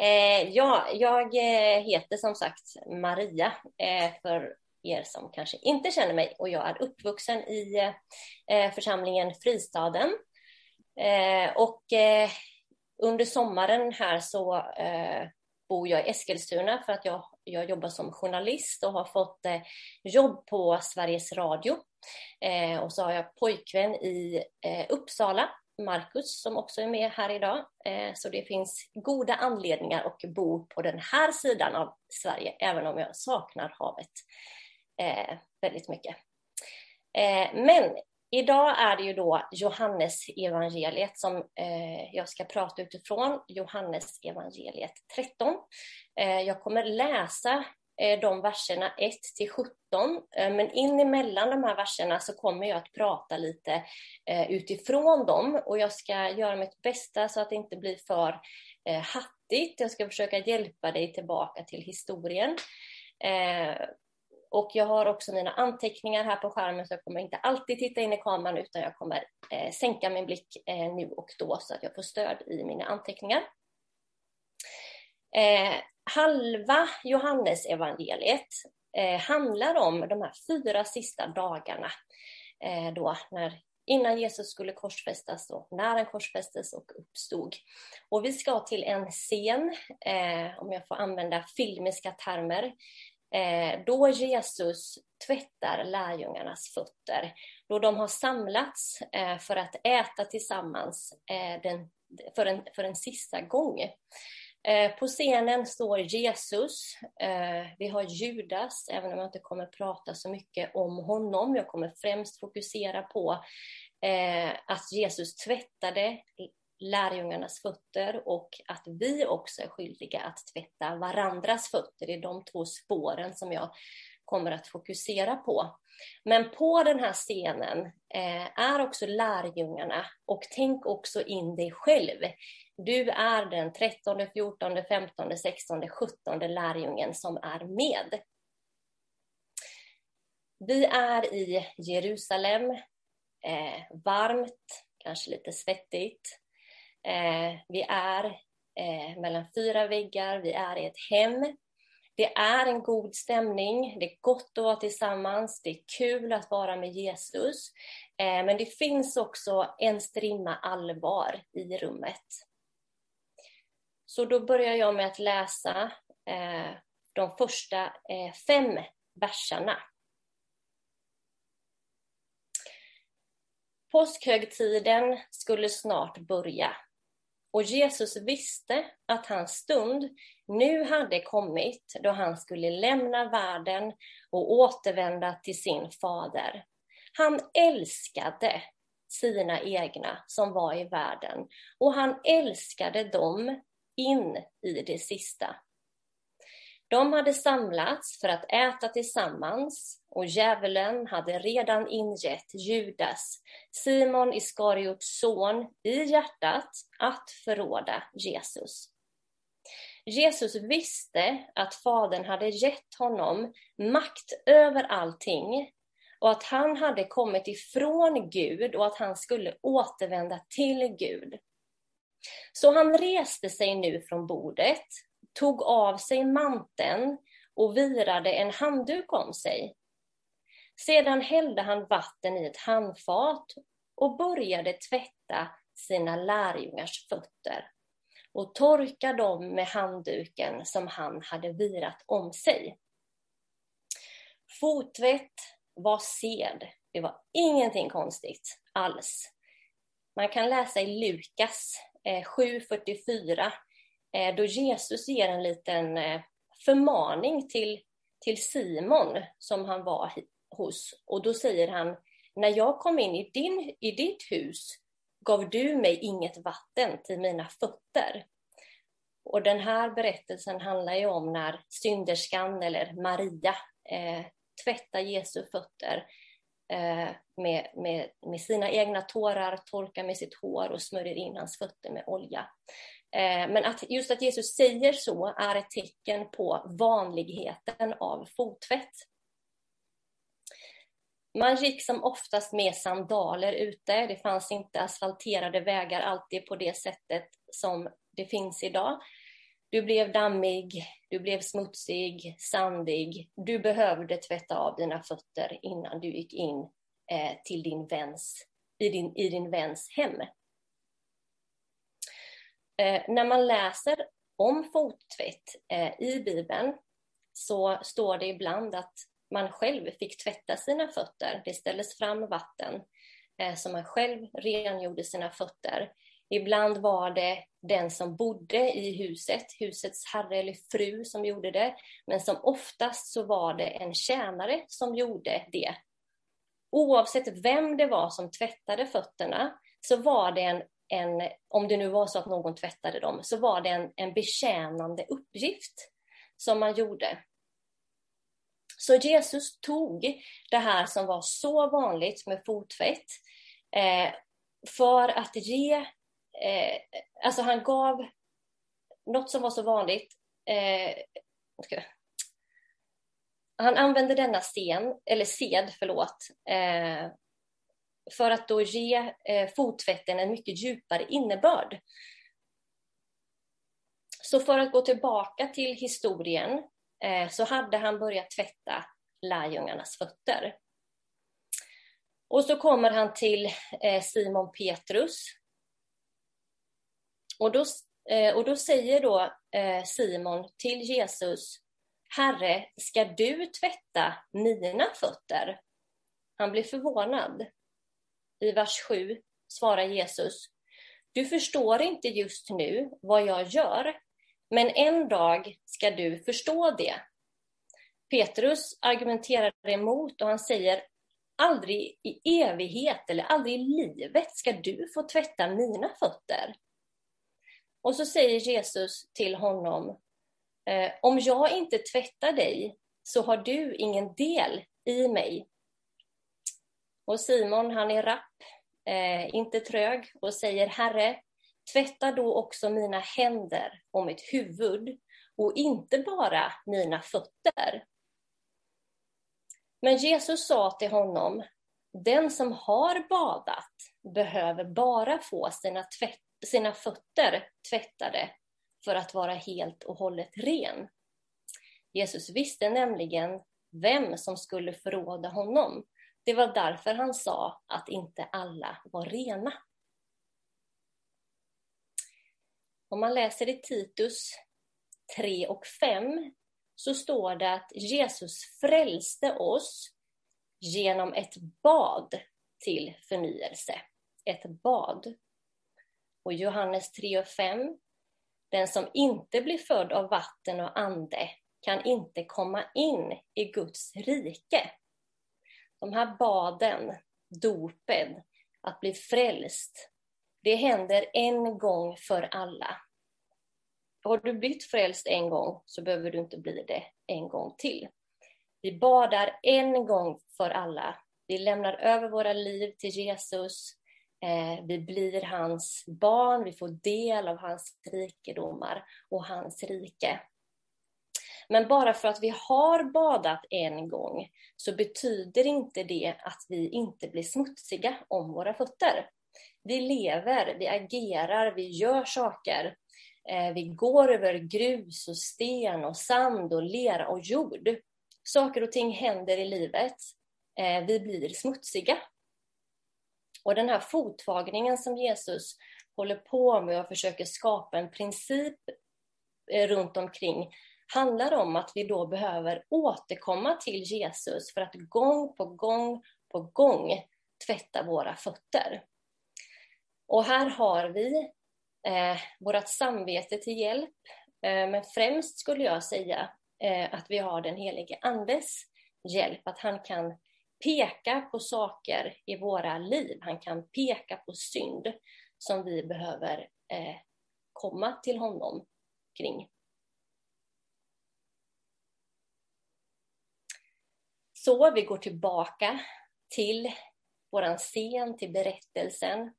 Eh, ja, jag eh, heter som sagt Maria, eh, för er som kanske inte känner mig. Och jag är uppvuxen i eh, församlingen Fristaden. Eh, och eh, under sommaren här så eh, bor jag i Eskilstuna för att jag, jag jobbar som journalist och har fått eh, jobb på Sveriges Radio. och så har jag pojkvän i Uppsala Marcus som också är med här idag. Eh, så det finns goda anledningar att bo på den här sidan av Sverige, även om jag saknar havet eh, väldigt mycket. Eh, men idag är det ju då Johannes evangeliet som jag ska prata utifrån, Johannes evangeliet 13. Jag kommer läsa Eh, de verserna 1 till 17. Eh, men in emellan de här verserna så kommer jag att prata lite eh, utifrån dem och jag ska göra mitt bästa så att det inte blir för hattigt. Jag ska försöka hjälpa dig tillbaka till historien. Och jag har också mina anteckningar här på skärmen så jag kommer inte alltid titta in i kameran utan jag kommer sänka min blick nu och då så att jag får stöd i mina anteckningar halva Johannesevangeliet eh, handlar om de här fyra sista dagarna eh, då när, innan Jesus skulle korsfästas och när han korsfästes och uppstod. Och vi ska till en scen, eh, om jag får använda filmiska termer, eh, då Jesus tvättar lärjungarnas fötter. Då de har samlats eh, för att äta tillsammans eh, den, för, en, för en sista gång. Eh, på scenen står Jesus. Eh, vi har Judas, även om jag inte kommer prata så mycket om honom. Jag kommer främst fokusera på eh, att Jesus tvättade lärjungarnas fötter och att vi också är skyldiga att tvätta varandras fötter. Det är de två spåren som jag kommer att fokusera på. Men på den här scenen eh, är också lärjungarna och tänk också in dig själv. Du är den 13, 14, 15, 16, 17 lärjungen som är med. Vi är i Jerusalem, eh, varmt, kanske lite svettigt. Eh, vi är eh, mellan fyra väggar, vi är i ett hem. Det är en god stämning, det är gott att vara tillsammans, det är kul att vara med Jesus. Eh, men det finns också en strimma allvar i rummet. Så då börjar jag med att läsa eh, de första eh, fem verserna. Påskhögtiden skulle snart börja och Jesus visste att hans stund nu hade kommit då han skulle lämna världen och återvända till sin fader. Han älskade sina egna som var i världen och han älskade dem in i det sista. De hade samlats för att äta tillsammans och djävulen hade redan ingett Judas, Simon Iskariots son, i hjärtat att förråda Jesus. Jesus visste att Fadern hade gett honom makt över allting och att han hade kommit ifrån Gud och att han skulle återvända till Gud. Så han reste sig nu från bordet, tog av sig manteln och virade en handduk om sig. Sedan hällde han vatten i ett handfat och började tvätta sina lärjungars fötter och torka dem med handduken som han hade virat om sig. Fottvätt var sed. Det var ingenting konstigt alls. Man kan läsa i Lukas eh, 7.44 Eh, då Jesus ger en liten eh, förmaning till, till Simon som han var hos. Och då säger han, när jag kom in i, din, i ditt hus gav du mig inget vatten till mina fötter. Och den här berättelsen handlar ju om när synderskan eller Maria eh, tvättar Jesu fötter Eh, med, med, med sina egna tårar, torkar med sitt hår och smörjer in hans fötter med olja. Eh, men att just att Jesus säger så är ett tecken på vanligheten av fottvätt. Man gick som oftast med sandaler ute. Det fanns inte asfalterade vägar alltid på det sättet som det finns idag. Du blev dammig, du blev smutsig, sandig. Du behövde tvätta av dina fötter innan du gick in eh, till din väns, i, din, i din väns hem. Eh, när man läser om fottvätt eh, i Bibeln så står det ibland att man själv fick tvätta sina fötter. Det ställdes fram vatten eh, så man själv rengjorde sina fötter. Ibland var det den som bodde i huset, husets herre eller fru som gjorde det. Men som oftast så var det en tjänare som gjorde det. Oavsett vem det var som tvättade fötterna så var det en, en om det nu var så att någon tvättade dem, så var det en, en betjänande uppgift som man gjorde. Så Jesus tog det här som var så vanligt med fottvätt eh, för att ge, eh, alltså han gav något som var så vanligt. Eh. Han använde denna scen, eller sed, förlåt, eh, för att då ge eh, fottvätten en mycket djupare innebörd. Så för att gå tillbaka till historien Eh, så hade han börjat tvätta lärjungarnas fötter. Och så kommer han till eh, Simon Petrus. Och då, eh, och då säger då eh, Simon till Jesus, Herre, ska du tvätta mina fötter? Han blir förvånad. I vers 7 svarar Jesus, du förstår inte just nu vad jag gör, men en dag ska du förstå det. Petrus argumenterar emot och han säger aldrig i evighet eller aldrig i livet ska du få tvätta mina fötter. Och så säger Jesus till honom, eh, om jag inte tvättar dig så har du ingen del i mig. Och Simon, han är rapp, eh, inte trög och säger, Herre, Tvätta då också mina händer och mitt huvud och inte bara mina fötter. Men Jesus sa till honom, den som har badat behöver bara få sina, tvätt, sina fötter tvättade för att vara helt och hållet ren. Jesus visste nämligen vem som skulle förråda honom. Det var därför han sa att inte alla var rena. Om man läser i Titus 3 och 5 så står det att Jesus frälste oss genom ett bad till förnyelse. Ett bad. Och Johannes 3 och 5. Den som inte blir född av vatten och ande kan inte komma in i Guds rike. De här baden, dopen, att bli frälst, det händer en gång för alla. Har du blivit frälst en gång så behöver du inte bli det en gång till. Vi badar en gång för alla. Vi lämnar över våra liv till Jesus. Eh, vi blir hans barn, vi får del av hans rikedomar och hans rike. Men bara för att vi har badat en gång så betyder inte det att vi inte blir smutsiga om våra fötter. Vi lever, vi agerar, vi gör saker. Eh, vi går över grus och sten och sand och lera och jord. Saker och ting händer i livet. Eh, vi blir smutsiga. Och den här fotvagningen som Jesus håller på med och försöker skapa en princip eh, runt omkring handlar om att vi då behöver återkomma till Jesus för att gång på gång på gång tvätta våra fötter. Och här har vi eh, vårt samvete till hjälp. Eh, men främst skulle jag säga eh, att vi har den helige Andes hjälp, att han kan peka på saker i våra liv. Han kan peka på synd som vi behöver eh, komma till honom kring. Så vi går tillbaka till våran scen, till berättelsen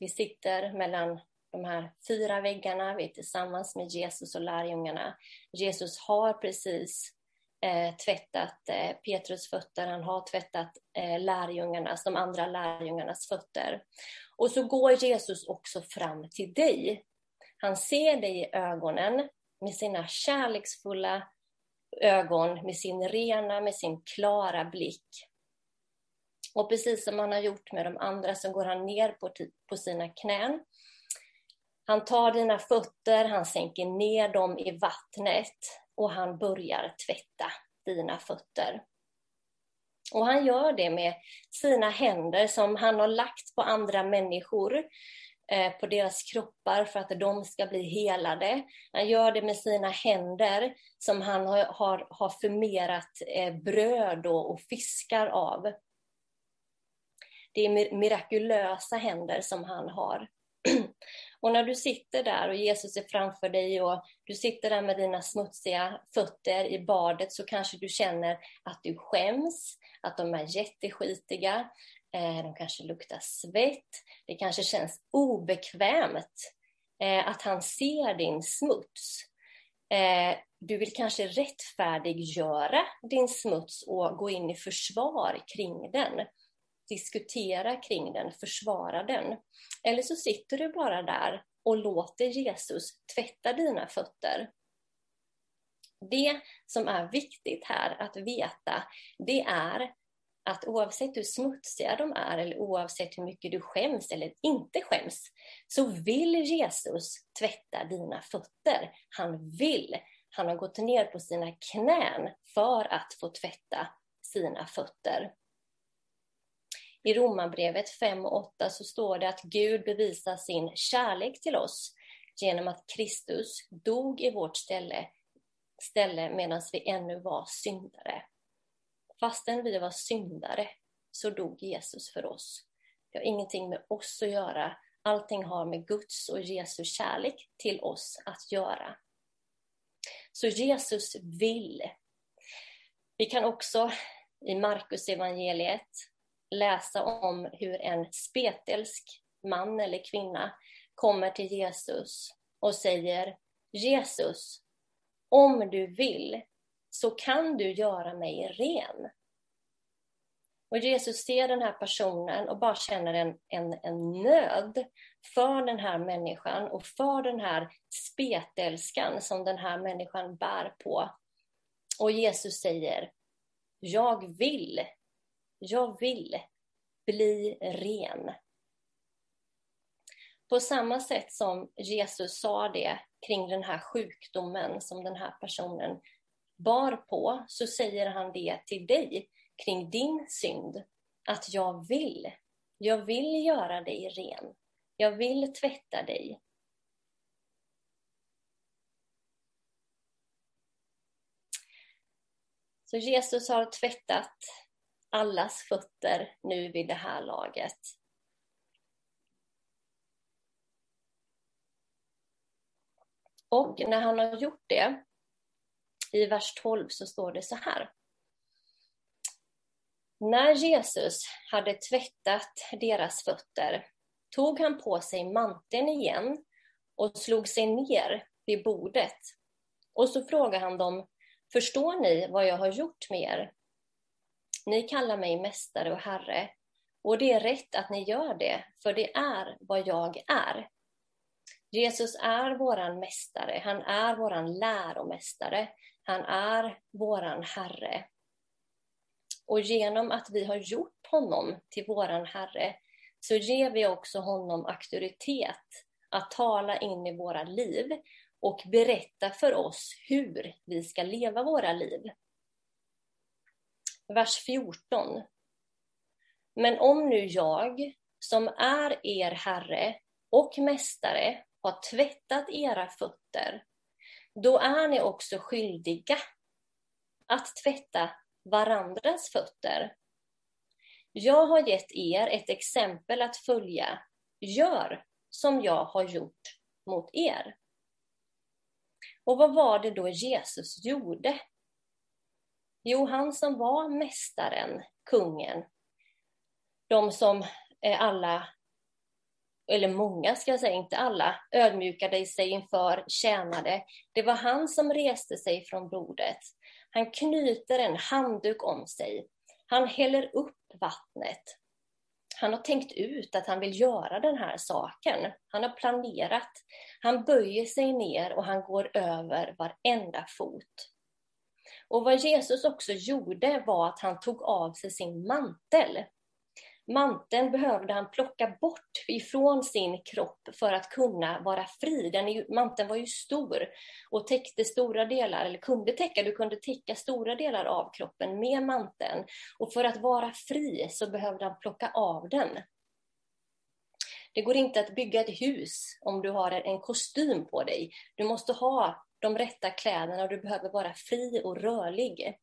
vi sitter mellan de här fyra väggarna, vi är tillsammans med Jesus och lärjungarna. Jesus har precis eh, tvättat eh, Petrus fötter, han har tvättat eh, lärjungarnas, de andra lärjungarnas fötter. Och så går Jesus också fram till dig. Han ser dig i ögonen med sina kärleksfulla ögon, med sin rena, med sin klara blick. Och precis som han har gjort med de andra så går han ner på, på sina knän. Han tar dina fötter, han sänker ner dem i vattnet och han börjar tvätta dina fötter. Och han gör det med sina händer som han har lagt på andra människor, eh, på deras kroppar för att de ska bli helade. Han gör det med sina händer som han har, har, har förmerat eh, bröd och, och fiskar av. Det är mirakulösa händer som han har. Och när du sitter där och Jesus är framför dig och du sitter där med dina smutsiga fötter i badet så kanske du känner att du skäms, att de är jätteskitiga, eh, de kanske luktar svett, det kanske känns obekvämt eh, att han ser din smuts. Eh, du vill kanske rättfärdiggöra din smuts och gå in i försvar kring den diskutera kring den, försvara den. Eller så sitter du bara där och låter Jesus tvätta dina fötter. Det som är viktigt här att veta, det är att oavsett hur smutsiga de är eller oavsett hur mycket du skäms eller inte skäms, så vill Jesus tvätta dina fötter. Han vill. Han har gått ner på sina knän för att få tvätta sina fötter. I Romarbrevet 5 och 8 så står det att Gud bevisar sin kärlek till oss genom att Kristus dog i vårt ställe, ställe medan vi ännu var syndare. Fastän vi var syndare så dog Jesus för oss. Det har ingenting med oss att göra. Allting har med Guds och Jesu kärlek till oss att göra. Så Jesus vill. Vi kan också i Markus evangeliet läsa om hur en spetälsk man eller kvinna kommer till Jesus och säger Jesus, om du vill så kan du göra mig ren. Och Jesus ser den här personen och bara känner en, en, en nöd för den här människan och för den här spetälskan som den här människan bär på. Och Jesus säger, jag vill jag vill bli ren. På samma sätt som Jesus sa det kring den här sjukdomen som den här personen bar på, så säger han det till dig kring din synd. Att jag vill. Jag vill göra dig ren. Jag vill tvätta dig. Så Jesus har tvättat allas fötter nu vid det här laget. Och när han har gjort det, i vers 12 så står det så här. När Jesus hade tvättat deras fötter tog han på sig manteln igen och slog sig ner vid bordet. Och så frågade han dem, förstår ni vad jag har gjort med er? Ni kallar mig mästare och herre, och det är rätt att ni gör det, för det är vad jag är. Jesus är våran mästare, han är våran läromästare, han är våran herre. Och genom att vi har gjort honom till våran herre, så ger vi också honom auktoritet att tala in i våra liv och berätta för oss hur vi ska leva våra liv vers 14. Men om nu jag, som är er Herre och Mästare, har tvättat era fötter, då är ni också skyldiga att tvätta varandras fötter. Jag har gett er ett exempel att följa. Gör som jag har gjort mot er. Och vad var det då Jesus gjorde? Jo, han som var mästaren, kungen, de som eh, alla, eller många ska jag säga, inte alla, ödmjukade sig inför, tjänade. Det var han som reste sig från bordet. Han knyter en handduk om sig. Han häller upp vattnet. Han har tänkt ut att han vill göra den här saken. Han har planerat. Han böjer sig ner och han går över varenda fot. Och vad Jesus också gjorde var att han tog av sig sin mantel. Manteln behövde han plocka bort ifrån sin kropp för att kunna vara fri. Den ju, manteln var ju stor och täckte stora delar, eller kunde täcka, du kunde täcka stora delar av kroppen med manteln. Och för att vara fri så behövde han plocka av den. Det går inte att bygga ett hus om du har en kostym på dig. Du måste ha de rätta kläderna och du behöver vara fri och rörlig.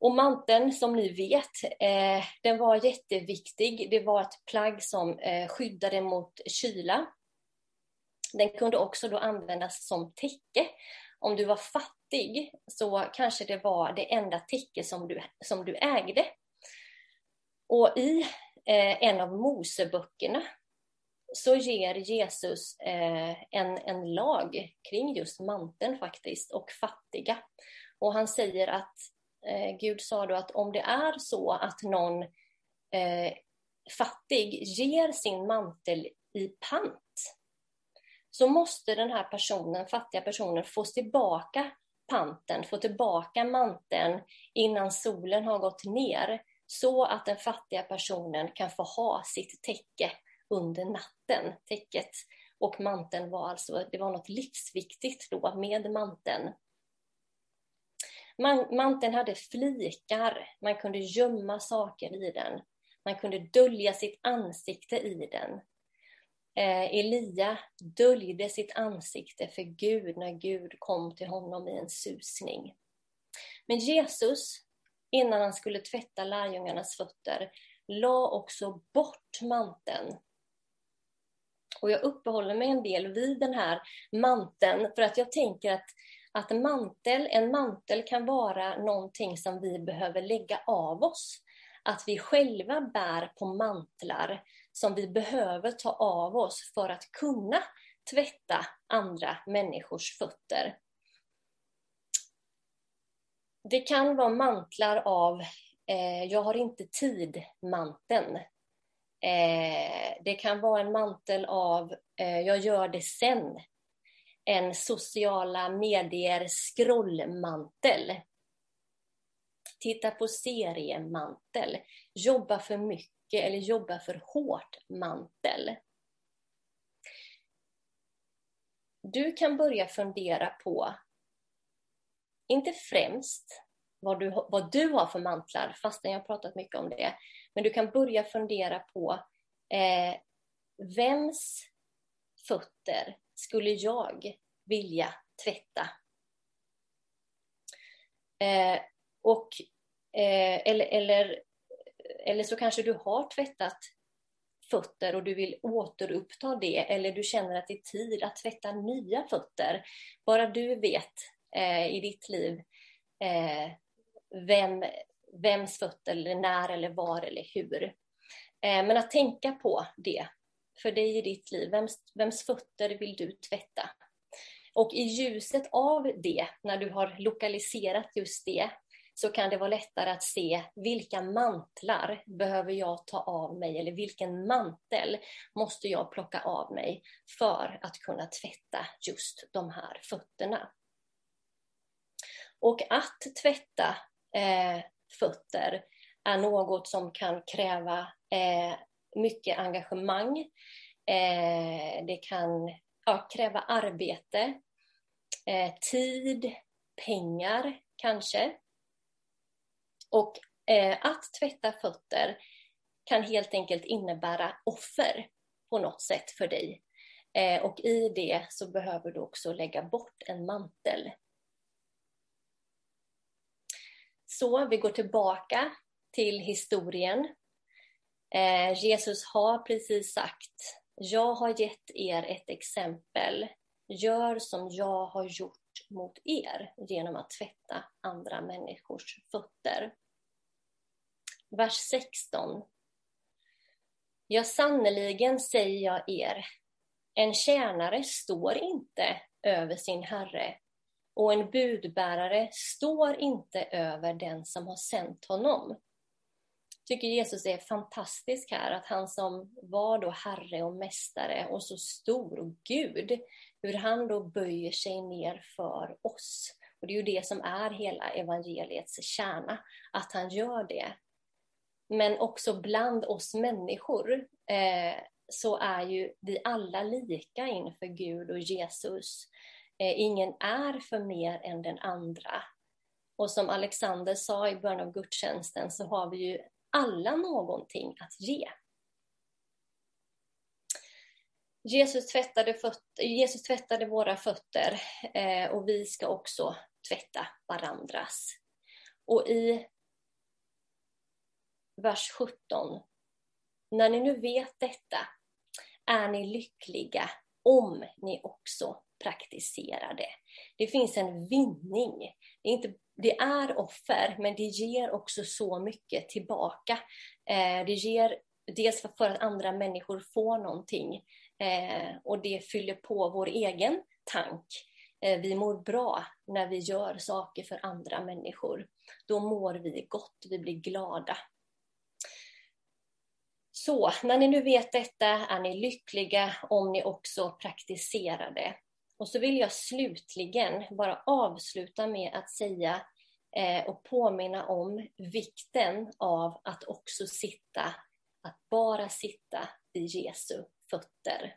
Och manteln, som ni vet, eh, den var jätteviktig. Det var ett plagg som eh, skyddade mot kyla. Den kunde också då användas som täcke. Om du var fattig så kanske det var det enda täcke som du, som du ägde. Och i eh, en av Moseböckerna så ger Jesus eh, en, en lag kring just manteln faktiskt och fattiga. Och han säger att eh, Gud sa då att om det är så att någon eh, fattig ger sin mantel i pant så måste den här personen, fattiga personen, få tillbaka panten, få tillbaka manteln innan solen har gått ner så att den fattiga personen kan få ha sitt täcke under natten, täcket. Och manteln var alltså, det var något livsviktigt då med manteln. Man, manteln hade flikar, man kunde gömma saker i den. Man kunde dölja sitt ansikte i den. Eh, Elia döljde sitt ansikte för Gud när Gud kom till honom i en susning. Men Jesus, innan han skulle tvätta lärjungarnas fötter, la också bort manteln. Och jag uppehåller mig en del vid den här manteln för att jag tänker att att mantel, en mantel kan vara någonting som vi behöver lägga av oss. Att vi själva bär på mantlar som vi behöver ta av oss för att kunna tvätta andra människors fötter. Det kan vara mantlar av eh, jag har inte tid-manteln. Eh, det kan vara en mantel av eh, jag gör det sen en sociala medier scrollmantel. Titta på seriemantel. Jobba för mycket eller jobba för hårt mantel. Du kan börja fundera på, inte främst vad du, vad du har för mantlar, fastän jag har pratat mycket om det, men du kan börja fundera på eh, vems fötter skulle jag vilja tvätta? Eh, och, eh, eller, eller, eller så kanske du har tvättat fötter och du vill återuppta det eller du känner att det är tid att tvätta nya fötter. Bara du vet eh, i ditt liv eh, vem, vems fötter, eller när eller var eller hur. Eh, men att tänka på det för dig i ditt liv. Vems, vems fötter vill du tvätta? Och i ljuset av det, när du har lokaliserat just det, så kan det vara lättare att se vilka mantlar behöver jag ta av mig eller vilken mantel måste jag plocka av mig för att kunna tvätta just de här fötterna. Och att tvätta eh, fötter är något som kan kräva eh, mycket engagemang. Eh, det kan ja, kräva arbete, eh, tid, pengar kanske. Och eh, att tvätta fötter kan helt enkelt innebära offer på något sätt för dig. Eh, och i det så behöver du också lägga bort en mantel. Så vi går tillbaka till historien Eh, Jesus har precis sagt, jag har gett er ett exempel. Gör som jag har gjort mot er genom att tvätta andra människors fötter. Vers 16. Ja, sannerligen säger jag er, en tjänare står inte över sin herre och en budbärare står inte över den som har sänt honom. Jag tycker Jesus är fantastisk här, att han som var då Herre och Mästare och så stor och Gud, hur han då böjer sig ner för oss. Och det är ju det som är hela evangeliets kärna, att han gör det. Men också bland oss människor eh, så är ju vi alla lika inför Gud och Jesus. Eh, ingen är för mer än den andra. Och som Alexander sa i början av gudstjänsten så har vi ju alla någonting att ge. Jesus tvättade, fötter, Jesus tvättade våra fötter eh, och vi ska också tvätta varandras. Och i vers 17. När ni nu vet detta är ni lyckliga om ni också praktisera det. Det finns en vinning. Det är, inte, det är offer, men det ger också så mycket tillbaka. Eh, det ger dels för att andra människor får någonting eh, och det fyller på vår egen tank. Eh, vi mår bra när vi gör saker för andra människor. Då mår vi gott, vi blir glada. Så när ni nu vet detta är ni lyckliga om ni också praktiserar det. Och så vill jag slutligen bara avsluta med att säga eh, och påminna om vikten av att också sitta, att bara sitta vid Jesu fötter.